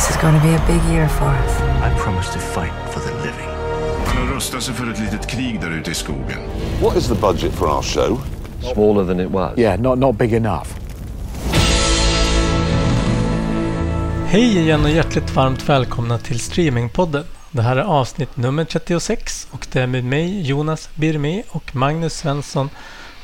This is going to be a big year for us. I promise to fight for the living. Han har rustat sig för ett litet krig där ute i skogen. What is the budget for our show? Smaller than it was. Yeah, not, not big enough. Hej igen och hjärtligt varmt välkomna till Streamingpodden. Det här är avsnitt nummer 36 och det är med mig Jonas Birmi och Magnus Svensson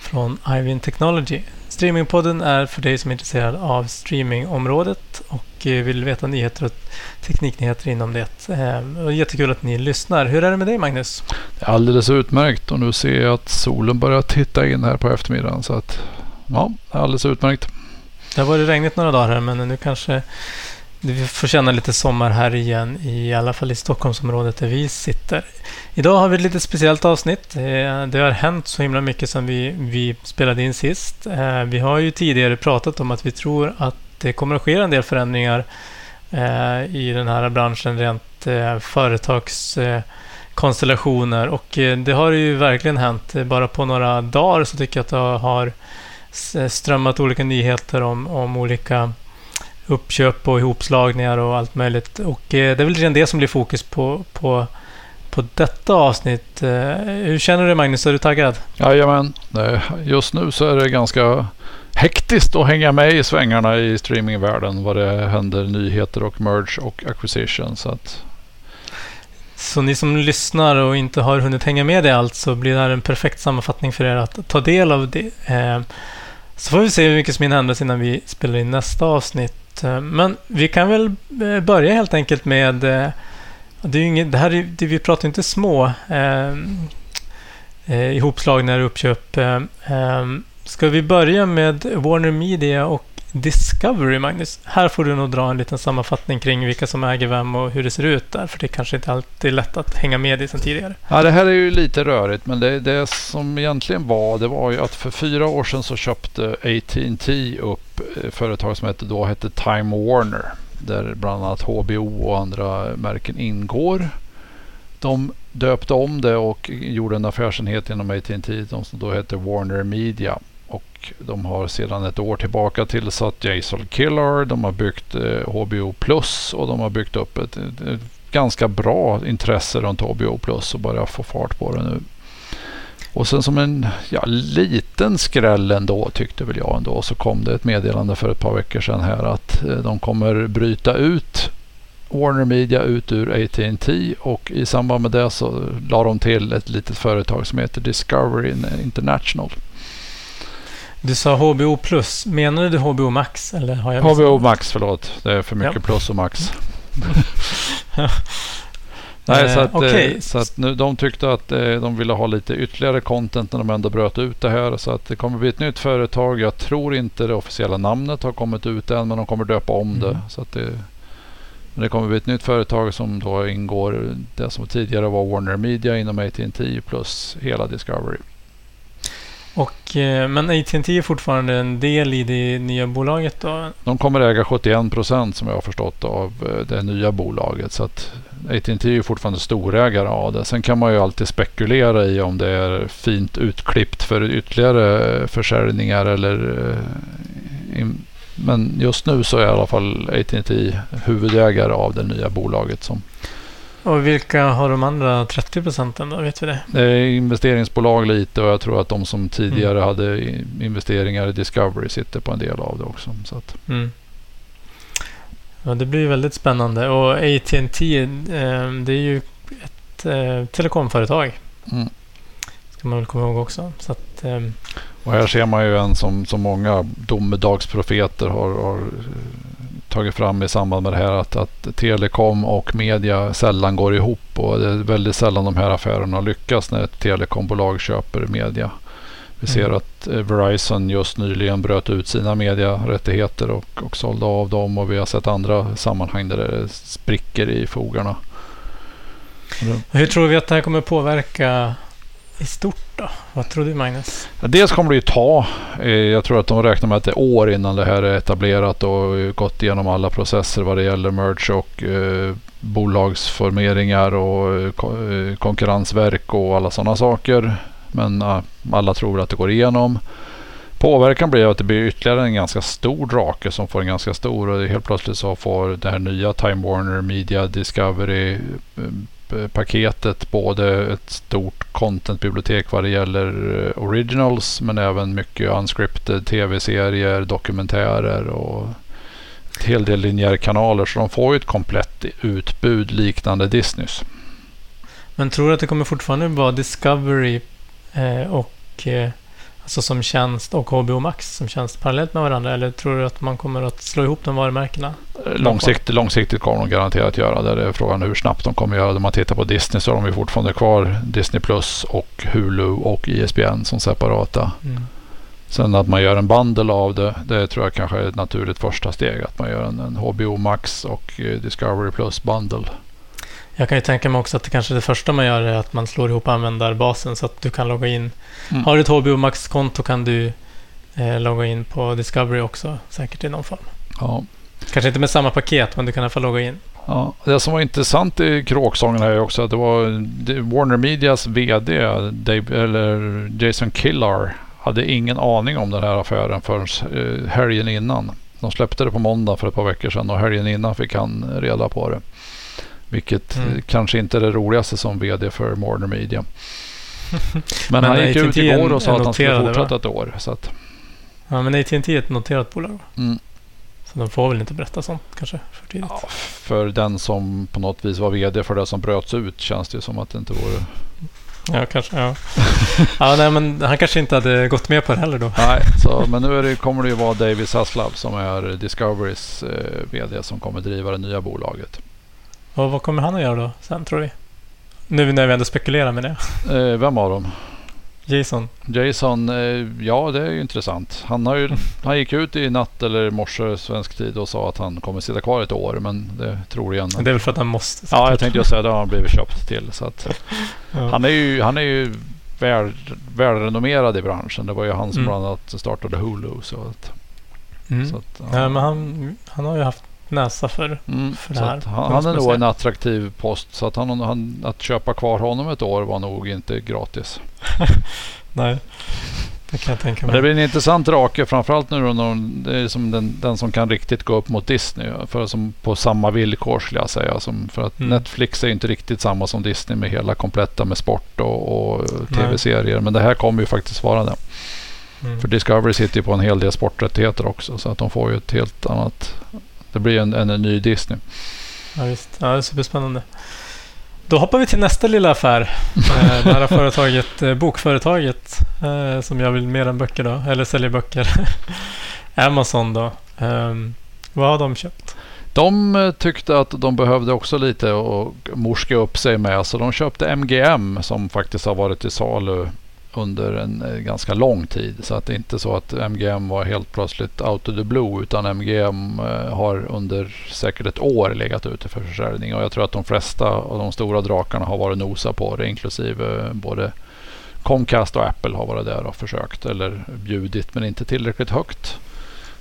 från Ivin Technology. Streamingpodden är för dig som är intresserad av streamingområdet och eh, vill veta nyheter och tekniknyheter inom det. Eh, och Jättekul att ni lyssnar. Hur är det med dig Magnus? Alldeles utmärkt och nu ser jag att solen börjar titta in här på eftermiddagen så att ja, alldeles utmärkt. Det har varit regnigt några dagar här men nu kanske vi får känna lite sommar här igen, i alla fall i Stockholmsområdet där vi sitter. Idag har vi ett lite speciellt avsnitt. Eh, det har hänt så himla mycket som vi, vi spelade in sist. Eh, vi har ju tidigare pratat om att vi tror att det kommer att ske en del förändringar eh, i den här branschen rent företagskonstellationer och det har ju verkligen hänt. Bara på några dagar så tycker jag att det har strömmat olika nyheter om, om olika uppköp och ihopslagningar och allt möjligt. Och eh, det är väl redan det som blir fokus på, på, på detta avsnitt. Eh, hur känner du Magnus? Är du taggad? Jajamän. Just nu så är det ganska hektiskt att hänga med i svängarna i streamingvärlden. Vad det händer nyheter och merge och acquisition. Så, att... så ni som lyssnar och inte har hunnit hänga med i allt så blir det här en perfekt sammanfattning för er att ta del av det. Eh, så får vi se hur mycket som hinner hända innan vi spelar in nästa avsnitt. Eh, men vi kan väl eh, börja helt enkelt med... Eh, det, är inget, det här är, det, vi pratar inte små eh, ihopslagna uppköp. Eh, ska vi börja med Warner Media och Discovery, Magnus? Här får du nog dra en liten sammanfattning kring vilka som äger vem och hur det ser ut där. För det kanske inte alltid är lätt att hänga med i sen tidigare. Ja, det här är ju lite rörigt. Men det, det som egentligen var, det var ju att för fyra år sedan så köpte AT&T upp eh, företag som hette, då hette Time Warner. Där bland annat HBO och andra märken ingår. De döpte om det och gjorde en affärsenhet inom AT&T de som då hette Warner Media de har sedan ett år tillbaka tillsatt Jason Killer. De har byggt eh, HBO Plus och de har byggt upp ett, ett, ett ganska bra intresse runt HBO Plus och börjar få fart på det nu. Och sen som en ja, liten skräll ändå tyckte väl jag ändå så kom det ett meddelande för ett par veckor sedan här att eh, de kommer bryta ut Warner Media ut ur AT&T och i samband med det så la de till ett litet företag som heter Discovery International. Du sa HBO plus. Menar du HBO max? Eller har jag HBO max, förlåt. Det är för mycket ja. plus och max. Nej, så att, eh, okay. så att nu, de tyckte att eh, de ville ha lite ytterligare content när de ändå bröt ut det här. Så att det kommer bli ett nytt företag. Jag tror inte det officiella namnet har kommit ut än, men de kommer döpa om mm. det. Så att det, det kommer bli ett nytt företag som då ingår det som tidigare var Warner Media inom AT&T plus hela Discovery. Och, eh, men AT&T är fortfarande en del i det nya bolaget då? De kommer äga 71 procent som jag har förstått av eh, det nya bolaget. Så att AT&T är fortfarande storägare av det. Sen kan man ju alltid spekulera i om det är fint utklippt för ytterligare eh, försäljningar eller men just nu så är i alla fall AT&T huvudägare av det nya bolaget som och vilka har de andra 30 procenten då? Vet vi det? Det är investeringsbolag lite och jag tror att de som tidigare mm. hade investeringar i Discovery sitter på en del av det också. Så att. Mm. Ja, det blir väldigt spännande. Och AT&T eh, det är ju ett eh, telekomföretag. Mm. Ska man väl komma ihåg också. Så att, eh, och här ser man ju en som, som många domedagsprofeter har, har tagit fram i samband med det här att, att telekom och media sällan går ihop och det är väldigt sällan de här affärerna lyckas när ett telekombolag köper media. Vi ser mm. att eh, Verizon just nyligen bröt ut sina mediarättigheter och, och sålde av dem och vi har sett andra sammanhang där det spricker i fogarna. Hur tror vi att det här kommer påverka i stort då? Vad tror du Magnus? Dels kommer det ju ta. Eh, jag tror att de räknar med att det är år innan det här är etablerat och gått igenom alla processer vad det gäller merge och eh, bolagsformeringar och eh, konkurrensverk och alla sådana saker. Men alla tror att det går igenom. Påverkan blir att det blir ytterligare en ganska stor drake som får en ganska stor och helt plötsligt så får det här nya Time Warner Media Discovery paketet både ett stort contentbibliotek vad det gäller eh, originals men även mycket unscripted tv-serier, dokumentärer och ett hel del linjärkanaler. Så de får ju ett komplett utbud liknande Disneys. Men tror du att det kommer fortfarande vara Discovery eh, och eh, alltså som tjänst och HBO Max som tjänst parallellt med varandra? Eller tror du att man kommer att slå ihop de varumärkena? Långsiktigt, långsiktigt kommer de garanterat göra det. Det är frågan hur snabbt de kommer göra det. Om man tittar på Disney så har de ju fortfarande kvar Disney Plus och Hulu och ISBN som separata. Mm. Sen att man gör en bundle av det, det tror jag kanske är ett naturligt första steg. Att man gör en, en HBO Max och eh, Discovery Plus bundle. Jag kan ju tänka mig också att det kanske det första man gör är att man slår ihop användarbasen så att du kan logga in. Mm. Har du ett HBO Max-konto kan du eh, logga in på Discovery också, säkert i någon form. Ja. Kanske inte med samma paket, men du kan i alla fall logga in. Ja, det som var intressant i kråksången här är också att det var Warner Medias VD Dave, eller Jason Killar hade ingen aning om den här affären förrän eh, helgen innan. De släppte det på måndag för ett par veckor sedan och helgen innan fick han reda på det. Vilket Mm. eh, kanske inte är det roligaste som VD för Warner Media. Men, Men han gick ut igår och sa att han skulle noterade, va? fortsätta ett år. Så att, Ja, men AT&T är ett noterat bolag. mm. Så de får väl inte berätta sånt kanske för tidigt. ja, för den som på något vis var VD för det som bröts ut känns det som att det inte vore Ja, kanske. Ja. ja, nej, men han kanske inte hade gått med på det heller då. Nej, så, men nu det, kommer det ju vara David Zaslav som är Discoverys eh, VD som kommer driva det nya bolaget. Och vad kommer han att göra då sen, tror vi? Nu när vi ändå spekulerar med det. Eh, vem av dem? Jason. Jason, eh, ja det är ju intressant. Han, har ju, han gick ut i natt eller morse svensk tid och sa att han kommer sitta kvar ett år men det tror jag Det är väl för att han måste. Ja, jag tänkte säga det har han blivit köpt till. Så att, Ja. han är ju, han är ju väl, välrenommerad i branschen. Det var ju han som Mm. bland annat startade Hulu. Så att, Mm. så att, Ja, men han, han har ju haft näsa för... Mm, för det här, han, han är nog en attraktiv post. Så att, han, han, att köpa kvar honom ett år var nog inte gratis. Nej, det kan jag tänka Men det mig. blir en intressant drake. Framförallt nu när de- det är som den, den som kan riktigt gå upp mot Disney. För som på samma villkor skulle jag säga. Som för att Mm. Netflix är inte riktigt samma som Disney med hela kompletta med sport och, och tv-serier. Men det här kommer ju faktiskt vara det. Mm. För Discovery sitter ju på en hel del sporträttigheter också. Så att de får ju ett helt annat... Det blir en, en, en ny Disney. Ja, visst. Ja, det är superspännande. Då hoppar vi till nästa lilla affär. Eh, det här företaget, eh, bokföretaget eh, som jag vill mer än böcker då, eller säljer böcker. Amazon då. Ehm, vad har de köpt? De eh, tyckte att de behövde också lite att morska upp sig med. Så de köpte MGM som faktiskt har varit i salu under en eh, ganska lång tid. Så att det är inte så att MGM var helt plötsligt out of the blue. Utan MGM eh, har under säkert ett år legat ute för försäljning. Och jag tror att de flesta av de stora drakarna har varit nosa på det. Inklusive eh, både Comcast och Apple har varit där och försökt. Eller bjudit men inte tillräckligt högt.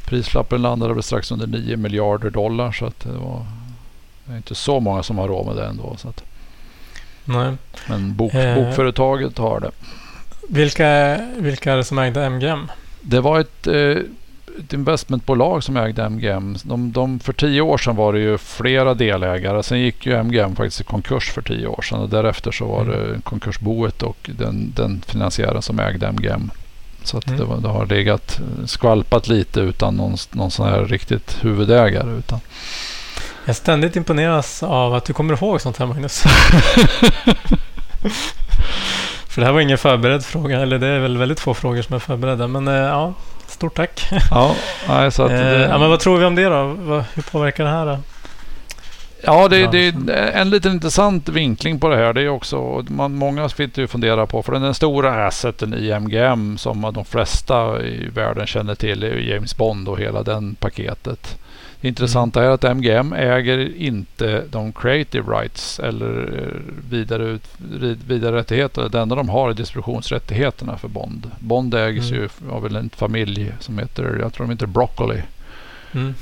Prislappen landade väl strax under 9 miljarder dollar. Så att det var det är inte så många som har råd med det ändå. Så att, Nej. men bok, bokföretaget har det. Vilka, vilka är det som ägde MGM? Det var ett, eh, ett investmentbolag som ägde MGM. De, de, för tio år sedan var det ju flera delägare. Sen gick ju MGM faktiskt i konkurs för tio år sedan. Och därefter så var Mm. det konkursboet och den, den finansiären som ägde MGM. Så att Mm. det, var, det har legat skvalpat lite utan någon, någon sån här riktigt huvudägare. Utan. Jag ständigt imponeras av att du kommer ihåg sånt här Magnus. För det här var ingen förberedd fråga, eller det är väl väldigt få frågor som är förberedda. Men eh, ja, stort tack. Ja, så att Eh, det, ja, men vad tror vi om det då? Hur påverkar det här då? Ja, det, det är en liten intressant vinkling på det här. Det är också, man, många sitter ju och funderar på, för den stora asseten i MGM som de flesta i världen känner till är James Bond och hela den paketet. Det intressanta är att MGM äger inte de creative rights eller eh, vidare, vidare rättigheter. Det enda de har är distributionsrättigheterna för Bond. Bond ägs Mm. ju av en familj som heter, jag tror de heter Broccoli Mm.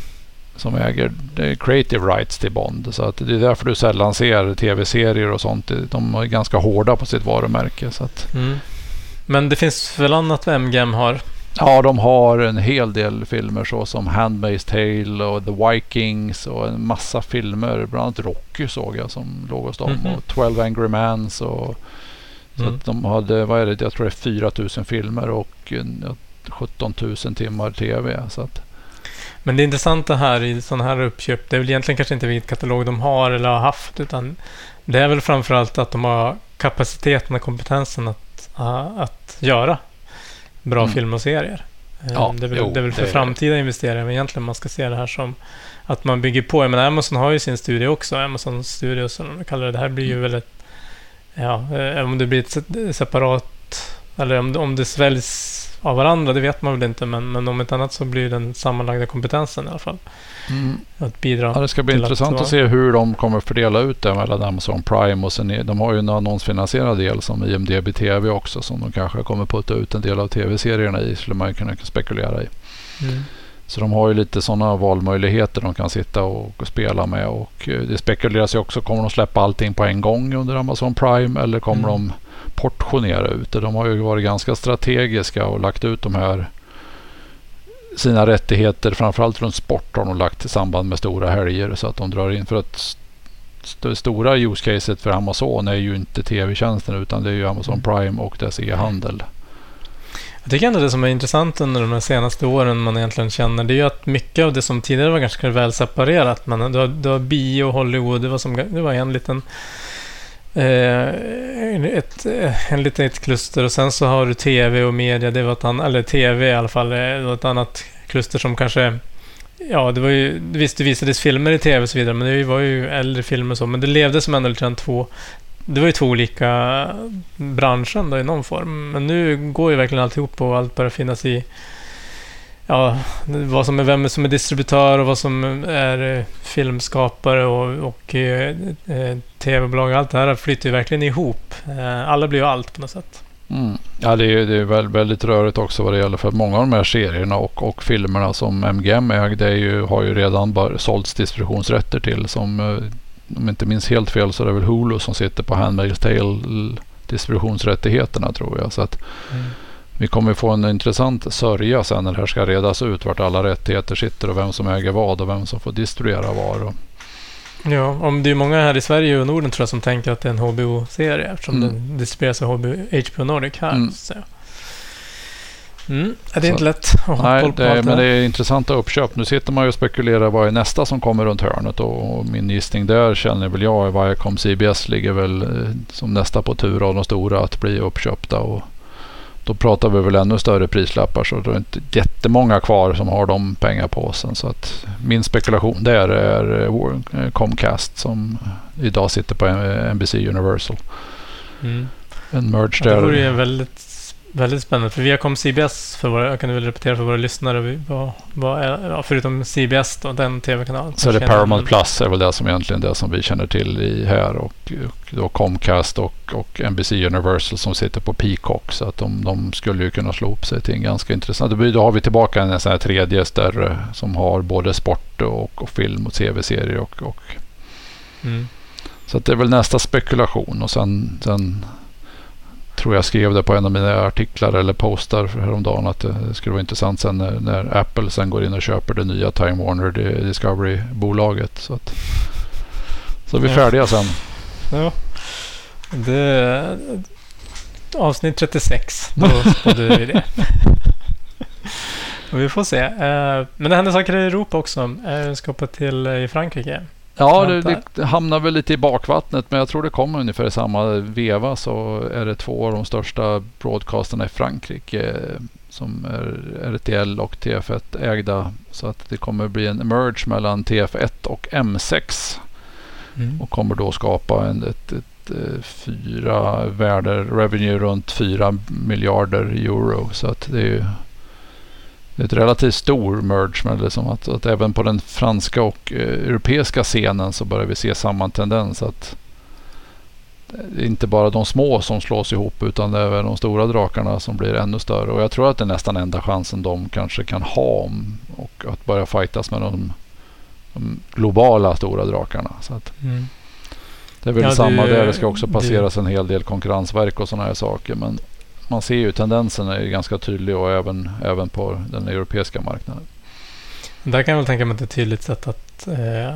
som äger eh, creative rights till Bond. Så att det är därför du sällan ser tv-serier och sånt. De är ganska hårda på sitt varumärke. Så att, Mm. Men det finns väl annat vad MGM har? Ja, de har en hel del filmer så som Handmaid's Tale och The Vikings och en massa filmer. Bland annat Rocky såg jag som låg hos dem. Mhm. Och 12 Angry Mans och så Mm. att de hade, vad är det, jag tror det är 4 000 filmer och en, ja, 17 000 timmar tv. Så att, Men det intressanta här i sådana här uppköp, det är väl egentligen kanske inte vilken katalog de har eller har haft, utan det är väl framförallt att de har kapaciteten och kompetensen att, att göra bra Mm. filmer och serier. Ja, det, är väl, jo, det är väl för det är- framtida investerare, men egentligen man ska se det här som att man bygger på. Men Amazon har ju sin studio också, Amazon Studios som de kallar det. Det här blir ju väl ett, ja, eh, om det blir ett se- separat, eller om, det- om det sväljs av varandra, det vet man väl inte, men, men om inte annat så blir den sammanlagda kompetensen i alla fall att bidra. Ja, det ska bli till att intressant vara- att se hur de kommer fördela ut det mellan Amazon Prime och sen de har ju en annonsfinansierad del som IMDB TV också som de kanske kommer putta ut en del av tv-serierna i skulle man kunna spekulera i. Mm. Så de har ju lite sådana valmöjligheter de kan sitta och, och spela med och eh, det spekuleras ju också, kommer de släppa allting på en gång under Amazon Prime eller kommer Mm. de portionera ut det? De har ju varit ganska strategiska och lagt ut de här sina rättigheter, framförallt runt sport har de lagt i samband med stora helger så att de drar in för att det stora use caset för Amazon är ju inte tv-tjänsten utan det är ju Amazon Prime och dess e-handel. Jag tycker ändå det som är intressant under de här senaste åren man egentligen känner, det är ju att mycket av det som tidigare var ganska väl separerat, men du har, du har bio Hollywood, det var, som, det var en liten Eh, ett, en litet kluster och sen så har du tv och media, det var ett annat, eller tv i alla fall, eh, det var ett annat kluster som kanske Ja, det var ju, visst det visades filmer i tv och så vidare, men det var ju äldre filmer och så, men det levde som ändå lite grann två det var ju två olika branscher då i någon form. Men nu går ju verkligen alltihop och allt börjar finnas i ja, vad som är, vem som är distributör och vad som är eh, filmskapare och, och eh, eh, tv-bolag. Allt det här flyter ju verkligen ihop. Eh, alla blir ju allt på något sätt. Mm. Ja, det är, det är väl, väldigt rörigt också vad det gäller för många av de här serierna och, och filmerna som MGM ägde är ju, har ju redan bara sålts distributionsrätter till. Som, eh, om jag inte minns helt fel så är det väl Hulu som sitter på Handmaid's Tale distributionsrättigheterna tror jag. Så att vi kommer få en intressant sörja sen när det här ska redas ut vart alla rättigheter sitter och vem som äger vad och vem som får distribuera. Och, Ja, om det är många här i Sverige och Norden tror jag som tänker att det är en HBO-serie eftersom Mm. den distribueras av HBO, HBO Nordic här. Mm. Så. Mm, det är Så- inte lätt att ha Nej, koll på det, allt men det det här. är intressanta uppköp. Nu sitter man ju och spekulerar vad är nästa som kommer runt hörnet och, och min gissning där känner väl jag Viacom CBS ligger väl eh, som nästa på tur av de stora att bli uppköpta och då pratar vi väl ännu större prislappar så det är inte jättemånga kvar som har de pengapåsen så att min spekulation där är eh, Comcast som idag sitter på NBC Universal. Mm. En merge Ja, det där. vore ju väldigt, väldigt spännande. För Viacom CBS, för våra, jag kan väl repetera för våra lyssnare, vi- vad, vad är, ja, förutom CBS då, den tv-kanalen. Så är det Paramount Plus är väl det som egentligen det som vi känner till i här och, och då Comcast och, och NBC Universal som sitter på Peacock så att de, de skulle ju kunna slå upp sig till en ganska intressant. Då har vi tillbaka en sån här tredje större som har både sport och, och film och tv-serier och, och Mm. så att det är väl nästa spekulation och sen, sen tror jag skrev det på en av mina artiklar eller postar häromdagen att det skulle vara intressant sen när, när Apple sen går in och köper det nya Time Warner Discovery-bolaget. Så, att, så är vi Ja. färdiga sen. Ja. Det, avsnitt 36, då spådde vi det. Vi får se. Eh, Men det händer saker i Europa också. Jag ska hoppa till eh, i Frankrike. Ja, det, det, hamnar väl lite i bakvattnet men jag tror det kommer ungefär i samma veva så är det två av de största broadcasterna i Frankrike eh, som är RTL och TF1 ägda. Så att det kommer bli en merge mellan TF1 och M6 Mm. och kommer då skapa en, ett, ett, eh, fyra värde revenue runt 4 miljarder euro. Så att det är ju ett relativt stor merge. Men det är som att, att även på den franska och eh, europeiska scenen så börjar vi se samma tendens. att det är inte bara de små som slås ihop utan det är även de stora drakarna som blir ännu större. Och jag tror att det är nästan enda chansen de kanske kan ha om och att börja fightas med de, de globala stora drakarna. Så att Mm. det är väl Ja, det- samma där. Det ska också det- passeras en hel del konkurrensverk och sådana här saker. Men man ser ju tendensen är ganska tydlig och även, även på den europeiska marknaden. Där kan jag väl tänka mig ett tydligt sätt att eh,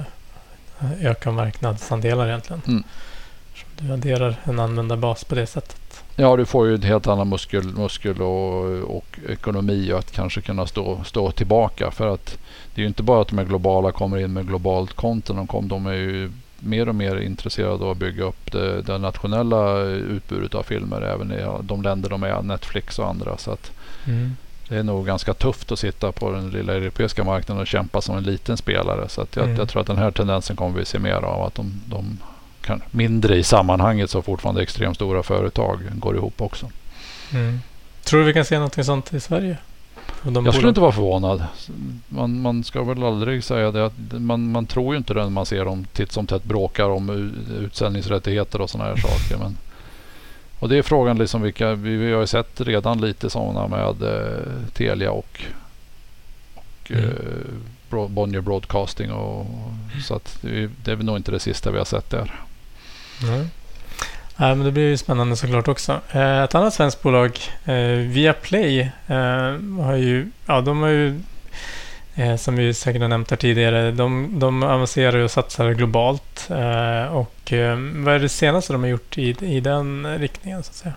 öka marknadsandelar egentligen. Mm. Du adderar en användarbas på det sättet. Ja, du får ju en helt annan muskel, muskel och, och ekonomi och att kanske kunna stå, stå tillbaka. För att det är ju inte bara att de är globala kommer in med globalt content. De, kom, de är ju mer och mer intresserade av att bygga upp det, det nationella utbudet av filmer även i de länder de är, Netflix och andra. Så att Mm. det är nog ganska tufft att sitta på den lilla europeiska marknaden och kämpa som en liten spelare. Så att jag, Mm. jag tror att den här tendensen kommer vi se mer av. Att de, de kan, mindre i sammanhanget så fortfarande extremt stora företag går ihop också. Mm. Tror du vi kan se något sånt i Sverige? Jag skulle inte vara förvånad. Man, man ska väl aldrig säga det. Att man, man tror ju inte det när man ser dem titt som tätt bråkar om utsändningsrättigheter och sådana här saker. Men, och det är frågan liksom vilka, vi, vi har ju sett redan lite sådana med eh, Telia och, och Mm. eh, Bro- Bonnier Broadcasting. Och, så att det, är- det är väl nog inte det sista vi har sett där. Nej. Ja, men det blir ju spännande såklart också. Eh, ett annat svenskt bolag, eh, Viaplay, eh, har ju, ja, de har ju, som vi säkert har nämnt här tidigare, de, de avancerar och satsar globalt. Och vad är det senaste de har gjort i, i den riktningen så att säga?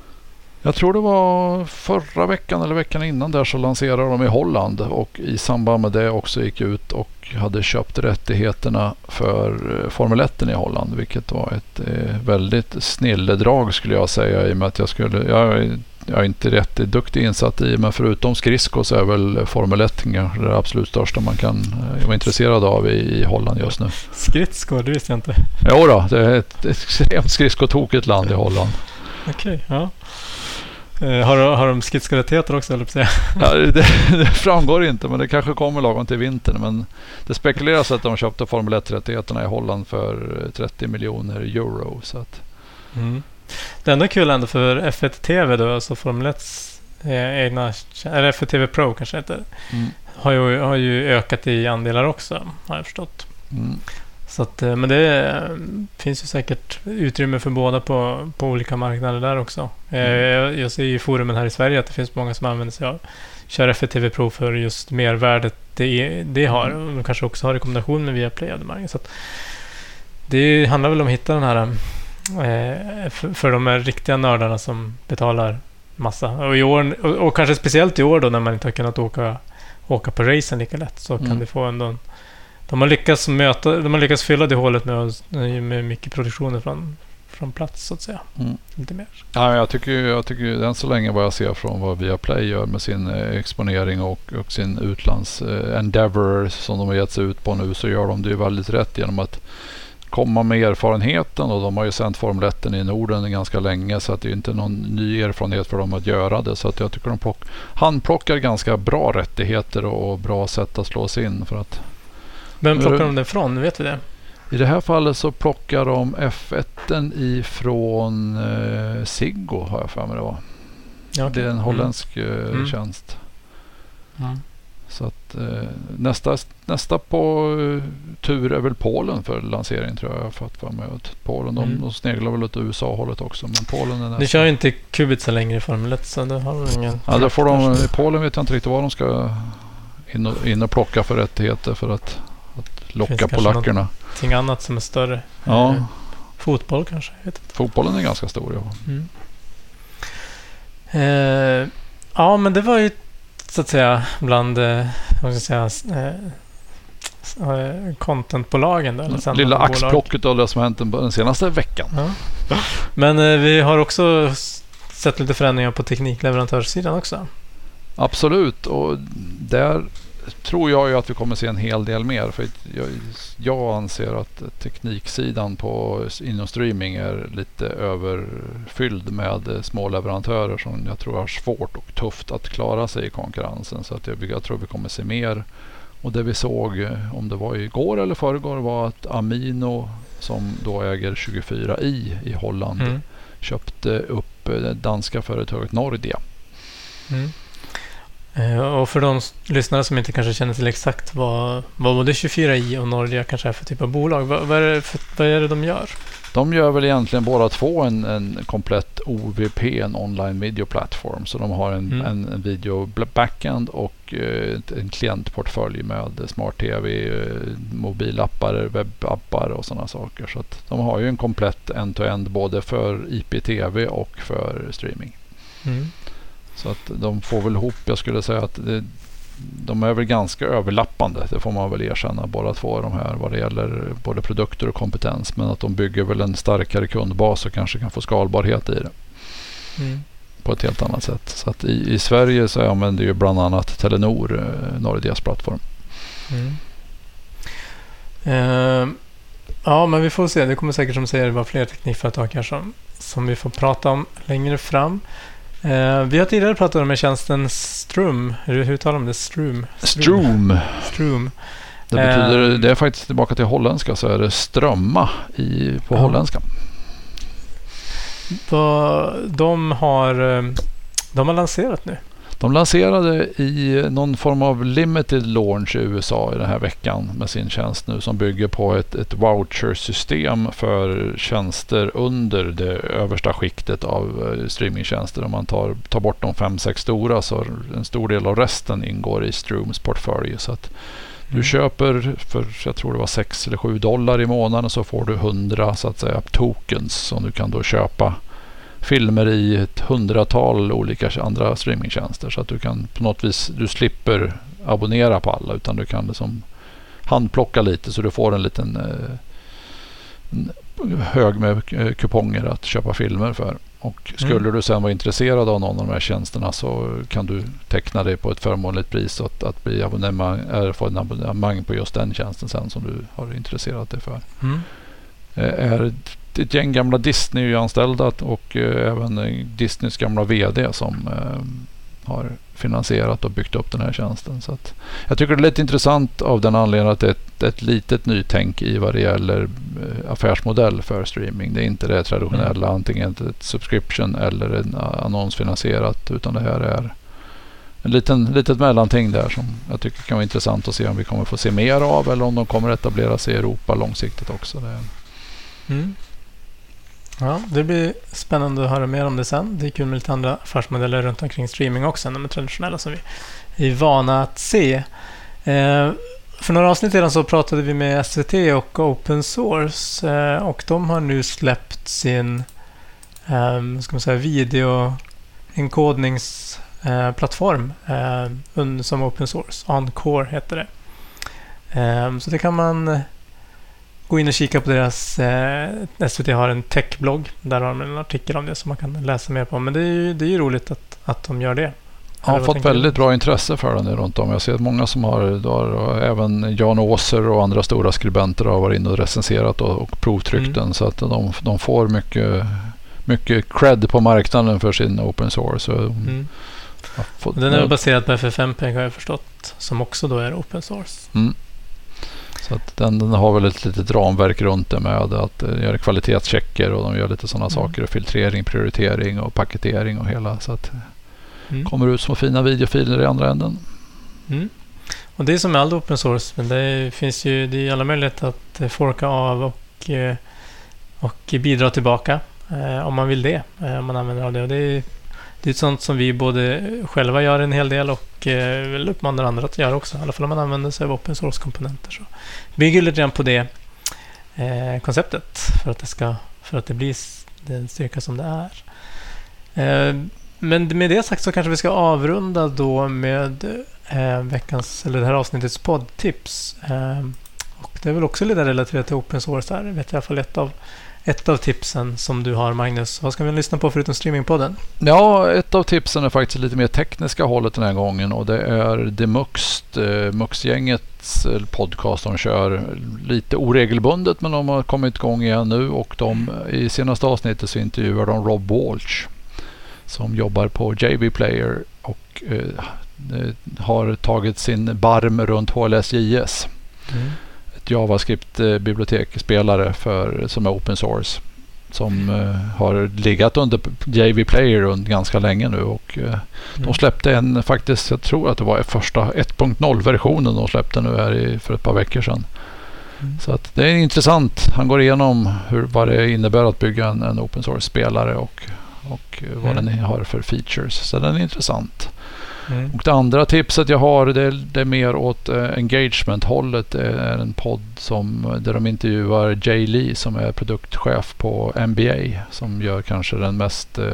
Jag tror det var förra veckan eller veckan innan där så lanserade de i Holland och i samband med det också gick ut och hade köpt rättigheterna för eh, Formel 1 i Holland. Vilket var ett eh, väldigt snilledrag skulle jag säga i och med att jag skulle, jag, är- jag är inte rätt duktig insatt i men förutom skridsko så är väl Formel 1 kanske det absolut största man kan eh, vara intresserad av i, Holland just nu. Skridskor, det visste jag inte. Jo då, det är ett extremt skridskotokigt land i Holland. Okej, ja. Eh, har, de- har de skridskorättigheter också, eller säga? Ja, det, det framgår inte, men det kanske kommer lagom till vintern. Men det spekuleras att de köpte Formel 1-rättigheterna i Holland för eh, 30 miljoner euro. Så att, Mm. Det enda kul ändå för F1 TV då, alltså Formel 1 eh, egna, eller F1 TV Pro kanske heter, mm, har ju, har ju ökat i andelar också, har jag förstått. mm, Så att, eh, men det eh, finns ju säkert utrymme för båda på, på olika marknader där också. Eh, Jag, jag ser i forumen här i Sverige att det finns många som använder sig av kör F1 TV Pro för just mervärdet det, det har. Och de kanske också har i kombination med Viaplay abonnemang. Så det handlar väl om att hitta den här för, för de här riktiga nördarna som betalar massa. Och, i år, och, och kanske speciellt i år då när man inte har kunnat åka, åka på racen lika lätt så kan Mm. det få ändå en de har lyckats möta, de har lyckats fylla det hålet med, med mycket produktioner från, från plats så att säga. mm. Lite mer. Ja, jag tycker, jag tycker än så länge vad jag ser från vad Viaplay gör med sin eh, exponering och, och sin utlands eh, endeavor som de har gett sig ut på nu så gör de det ju väldigt rätt genom att komma med erfarenheten och de har ju sänt Formel 1 i Norden ganska länge så att det är inte någon ny erfarenhet för dem att göra det. Så att jag tycker de plock, han plockar ganska bra rättigheter och bra sätt att slå sig in för att Vem Men plockar de det ifrån? Vet vi det? i det här fallet så plockar de F1 ifrån eh, Siggo har jag för mig det var. Ja, Det är en okej. holländsk eh, Mm. tjänst. Mm. Så att eh, nästa, nästa på eh, tur är väl Polen för lansering tror jag har fått för mig. Att Polen de, Mm. de sneglar väl åt USA-hållet också men Polen är nästa. Ni kör ju inte Kubica längre i Formel 1 så det har väl ingen... Ja, då får de, I Polen vet jag inte riktigt vad de ska in och, in och plocka för rättigheter för att, att locka polackerna. Någonting annat som är större. Ja, Fotboll kanske? Fotbollen är ganska stor. Ja. Mm. Eh, ja, men det var ju så att säga bland eh, vad ska jag säga, eh, eh, contentbolagen. Då, eller Lilla sändande bolag. axplocket av det som hänt den, den senaste veckan. Ja. Men eh, vi har också sett lite förändringar på teknikleverantörssidan också. Absolut och där tror jag ju att vi kommer se en hel del mer. För jag, jag anser att tekniksidan på, inom streaming är lite överfylld med eh, små leverantörer som jag tror har svårt och tufft att klara sig i konkurrensen. Så att jag, jag tror vi kommer se mer. Och det vi såg, eh, om det var igår eller förrgår, var att Amino som då äger 24i i Holland Mm. köpte upp eh, det danska företaget Nordia. Mm. Eh, Och för de lyssnare som inte kanske känner till exakt vad, vad både 24i och Nordea kanske är för typ av bolag. Vad, vad, är, det för, vad är det de gör? De gör väl egentligen båda två en, en komplett OVP, en online video platform. Så de har en, Mm. en, en video backend och eh, en klientportfölj med smart-tv, eh, mobilappar, webbappar och sådana saker. Så de har ju en komplett end-to-end både för IPTV och för streaming. Mm. Så att de får väl ihop, jag skulle säga att det, de är väl ganska överlappande. Det får man väl erkänna båda två de här vad det gäller både produkter och kompetens. Men att de bygger väl en starkare kundbas och kanske kan få skalbarhet i det Mm. på ett helt annat sätt. Så att i, i Sverige så använder ju bland annat Telenor eh, Nordeas plattform. Mm. Eh, ja, men vi får se. Det kommer säkert som säger vara fler teknikföretag som, som vi får prata om längre fram. Eh, vi har tidigare pratat om tjänsten Strum. Hur, hur talar man det? Strum? Stroom. Strum. Det betyder, Eh. det är faktiskt tillbaka till holländska så är det strömma i, på Ja. holländska. De har, eh, de har lanserat nu. De lanserade i någon form av limited launch i USA i den här veckan med sin tjänst nu som bygger på ett, ett vouchersystem för tjänster under det översta skiktet av eh, streamingtjänster. Om man tar, tar bort de fem, sex stora så en stor del av resten ingår i Strooms portfölj. Så att du Mm. köper för, jag tror det var 6 eller 7 dollar i månaden så får du 100 så att säga tokens som du kan då köpa filmer i ett hundratal olika andra streamingtjänster. Så att du kan på något vis, du slipper abonnera på alla utan du kan liksom handplocka lite så du får en liten eh, en hög med eh, kuponger att köpa filmer för. Och skulle Mm. du sen vara intresserad av någon av de här tjänsterna så kan du teckna dig på ett förmånligt pris att, att bli abonnemang, få en abonnemang på just den tjänsten sen som du har intresserat dig för Mm. Eh, är ett- gäng gamla Disney-anställda och eh, även eh, Disneys gamla VD som har finansierat och byggt upp den här tjänsten. Så jag tycker det är lite intressant av den anledningen att det är ett, ett litet nytänk i vad det gäller affärsmodell för streaming. Det är inte det traditionella antingen ett subscription eller en annonsfinansierat utan det här är en liten, litet mellanting där som jag tycker kan vara intressant att se om vi kommer få se mer av eller om de kommer etablera sig i Europa långsiktigt också. Det, Mm. Ja, det blir spännande att höra mer om det sen. Det är kul med lite andra affärsmodeller runt omkring streaming också än de traditionella som vi är vana att se. Eh, för några avsnitt sedan så pratade vi med SVT och Open Source eh, och de har nu släppt sin eh, ska man säga, videoenkodningsplattform eh, som Open Source. Encore heter det. Eh, så det kan man gå in och kika på deras... Eh, SVT har en techblogg. Där har de en artikel om det som man kan läsa mer på. Men det är ju, det är ju roligt att, att de gör det. Jag har fått väldigt bra intresse för den nu runt om. Jag ser att många som har, har även Jan Åser och andra stora skribenter har varit inne och recenserat och, och provtryckt Mm. den. Så att de, de får mycket, mycket cred på marknaden för sin open source. Så Mm. har fått- Den är baserad på FFmpeg har jag förstått. Som också då är open source. Mm. Så att den, den har väl ett litet ramverk runt det med att eh, göra kvalitetschecker och de gör lite sådana Mm. saker. Filtrering, prioritering och paketering och hela. Så att Mm. kommer ut små fina videofiler i andra änden. Mm. Och det är som med all open source. Men det finns ju det är alla möjligheter att eh, forka av och, eh, och bidra tillbaka. eh, Om man vill det. Om man använder av det. Och det är, det är sånt som vi både själva gör en hel del och eh, vill uppmanar andra att göra också. I alla fall om man använder sig av open source-komponenter. Så bygger lite grann på det eh, konceptet för att det ska för att det blir den styrka som det är. Eh, men med det sagt så kanske vi ska avrunda då med eh, veckans, eller det här avsnittets poddtips. Eh, och det är väl också lite relaterat till open source där. Jag vet i alla fall ett av, ett av tipsen som du har Magnus. Vad ska vi lyssna på förutom streamingpodden? Ja, ett av tipsen är faktiskt lite mer tekniska hållet den här gången och det är The Muxt, eh, Mux-gängets eh, podcast. De kör lite oregelbundet men de har kommit igång igen nu och de, i senaste avsnittet så intervjuar de Rob Walsh som jobbar på JB Player och eh, eh, har tagit sin barm runt HLSJS. Ett JavaScript-bibliotekspelare för, som är open source. Som eh, har legat under JV Player under ganska länge nu och eh, de Mm. släppte en faktiskt, jag tror att det var första 1.0-versionen de släppte nu här i, för ett par veckor sedan. Mm. Så att det är intressant. Han går igenom hur, vad det innebär att bygga en, en open source-spelare och, och vad Mm. den har för features. Så den är intressant. Mm. Och det andra tipset jag har det är, det är mer åt eh, engagement-hållet. Det är en podd som, där de intervjuar Jay Lee som är produktchef på NBA. Som gör kanske den mest eh,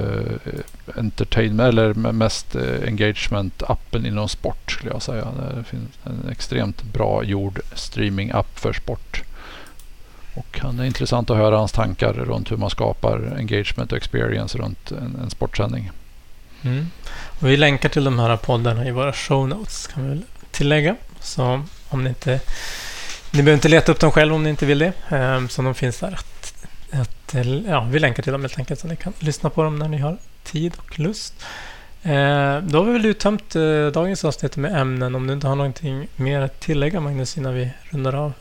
entertainment eller me- mest eh, engagement-appen inom sport skulle jag säga. Det finns en extremt bra gjord streaming-app för sport. Och han är intressant att höra hans tankar runt hur man skapar engagement och experience runt en, en sportsändning. Mm. Och vi länkar till de här poddarna i våra show notes kan vi tillägga. Så om ni inte... Ni behöver inte leta upp dem själv om ni inte vill det. Um, så de finns där. Att, att, ja, vi länkar till dem helt enkelt så ni kan lyssna på dem när ni har tid och lust. Eh, då har vi väl uttömt eh, dagens avsnitt med ämnen. Om du inte har någonting mer att tillägga Magnus innan vi rundar av.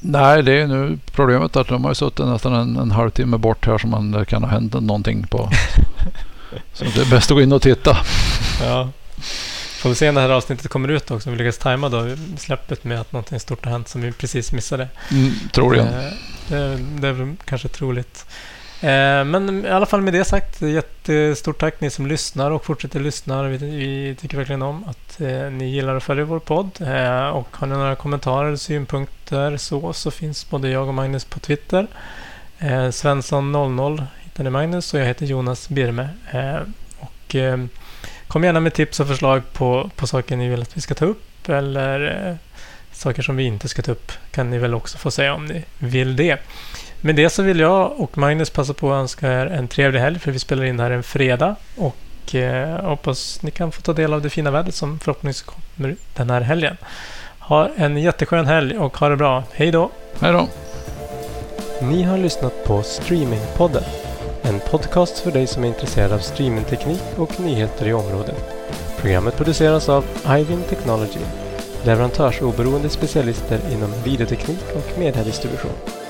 Nej, det är nu problemet att de har ju suttit nästan en, en halvtimme bort här som man kan ha hänt någonting på. Så det är bäst att gå in och titta. Ja. Får vi se när det här avsnittet kommer ut också. Om vi lyckas tajma då släppet med att någonting stort har hänt som vi precis missade. Mm, troligen. Eh, Det, det är kanske troligt. Eh, Men i alla fall med det sagt, jättestort tack ni som lyssnar och fortsätter lyssna. Vi, vi tycker verkligen om att eh, ni gillar och följer vår podd. Och har ni några kommentarer eller synpunkter så, så finns både jag och Magnus på Twitter. Eh, Svensson00 hittar ni Magnus och jag heter Jonas Birme. Eh, och eh, kom gärna med tips och förslag på, på saker ni vill att vi ska ta upp eller eh, saker som vi inte ska ta upp kan ni väl också få säga om ni vill det. Med det så vill jag och Magnus passa på att önska er en trevlig helg för vi spelar in det här en fredag och hoppas ni kan få ta del av det fina vädret som förhoppningsvis kommer den här helgen. Ha en jätteskön helg och ha det bra. Hej då! Hej då. Ni har lyssnat på Streamingpodden. En podcast för dig som är intresserad av streamingteknik och nyheter i området. Programmet produceras av Ivin Technology, leverantörsoberoende specialister inom videoteknik och mediedistribution.